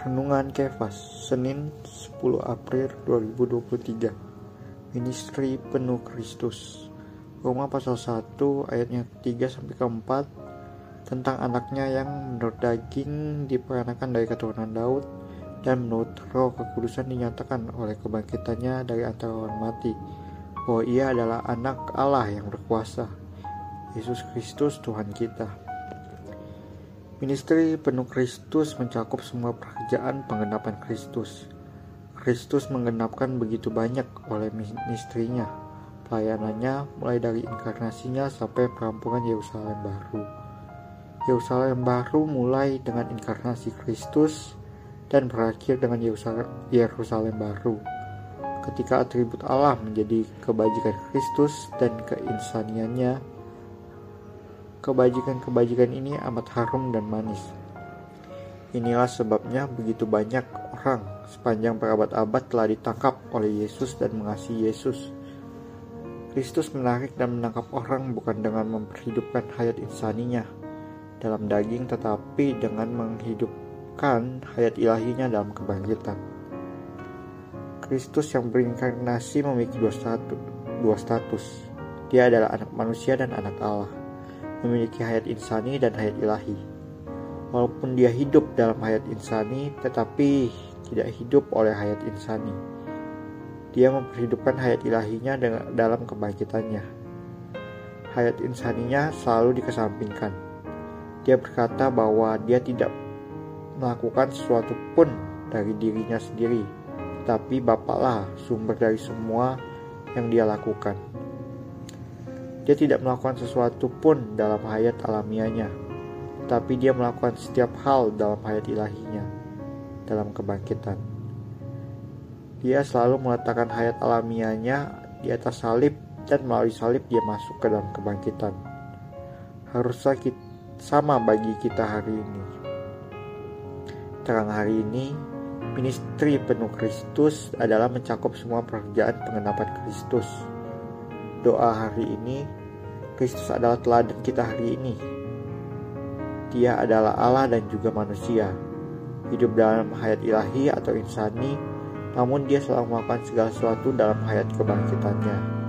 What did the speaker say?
Renungan Kefas, Senin 10 April 2023 Ministry penuh Kristus. Roma pasal 1 ayatnya 3 sampai ke 4 tentang anaknya yang menurut daging diperanakan dari keturunan Daud dan menurut roh kekudusan dinyatakan oleh kebangkitannya dari antara orang mati bahwa ia adalah anak Allah yang berkuasa Yesus Kristus Tuhan kita Ministry penuh Kristus mencakup semua pekerjaan penggenapan Kristus. Kristus menggenapkan begitu banyak oleh ministrinya, pelayanannya mulai dari inkarnasinya sampai perampungan Yerusalem baru. Yerusalem baru mulai dengan inkarnasi Kristus dan berakhir dengan Yerusalem baru. Ketika atribut Allah menjadi kebajikan Kristus dan keinsaniannya Kebajikan-kebajikan ini amat harum dan manis. Inilah sebabnya begitu banyak orang sepanjang berabad-abad telah ditangkap oleh Yesus dan mengasihi Yesus. Kristus menarik dan menangkap orang bukan dengan memperhidupkan hayat insaninya dalam daging tetapi dengan menghidupkan hayat ilahinya dalam kebangkitan. Kristus yang berinkarnasi memiliki dua status. Dia adalah anak manusia dan anak Allah memiliki hayat insani dan hayat ilahi. Walaupun dia hidup dalam hayat insani, tetapi tidak hidup oleh hayat insani. Dia memperhidupkan hayat ilahinya dalam kebangkitannya. Hayat insaninya selalu dikesampingkan. Dia berkata bahwa dia tidak melakukan sesuatu pun dari dirinya sendiri, tetapi Bapaklah sumber dari semua yang dia lakukan. Dia tidak melakukan sesuatu pun dalam hayat alamiahnya, tapi dia melakukan setiap hal dalam hayat ilahinya, dalam kebangkitan. Dia selalu meletakkan hayat alamiahnya di atas salib dan melalui salib dia masuk ke dalam kebangkitan. Harusnya kita, sama bagi kita hari ini. Terang hari ini, ministry penuh Kristus adalah mencakup semua pekerjaan pengenapan Kristus doa hari ini, Kristus adalah teladan kita hari ini. Dia adalah Allah dan juga manusia, hidup dalam hayat ilahi atau insani, namun dia selalu melakukan segala sesuatu dalam hayat kebangkitannya.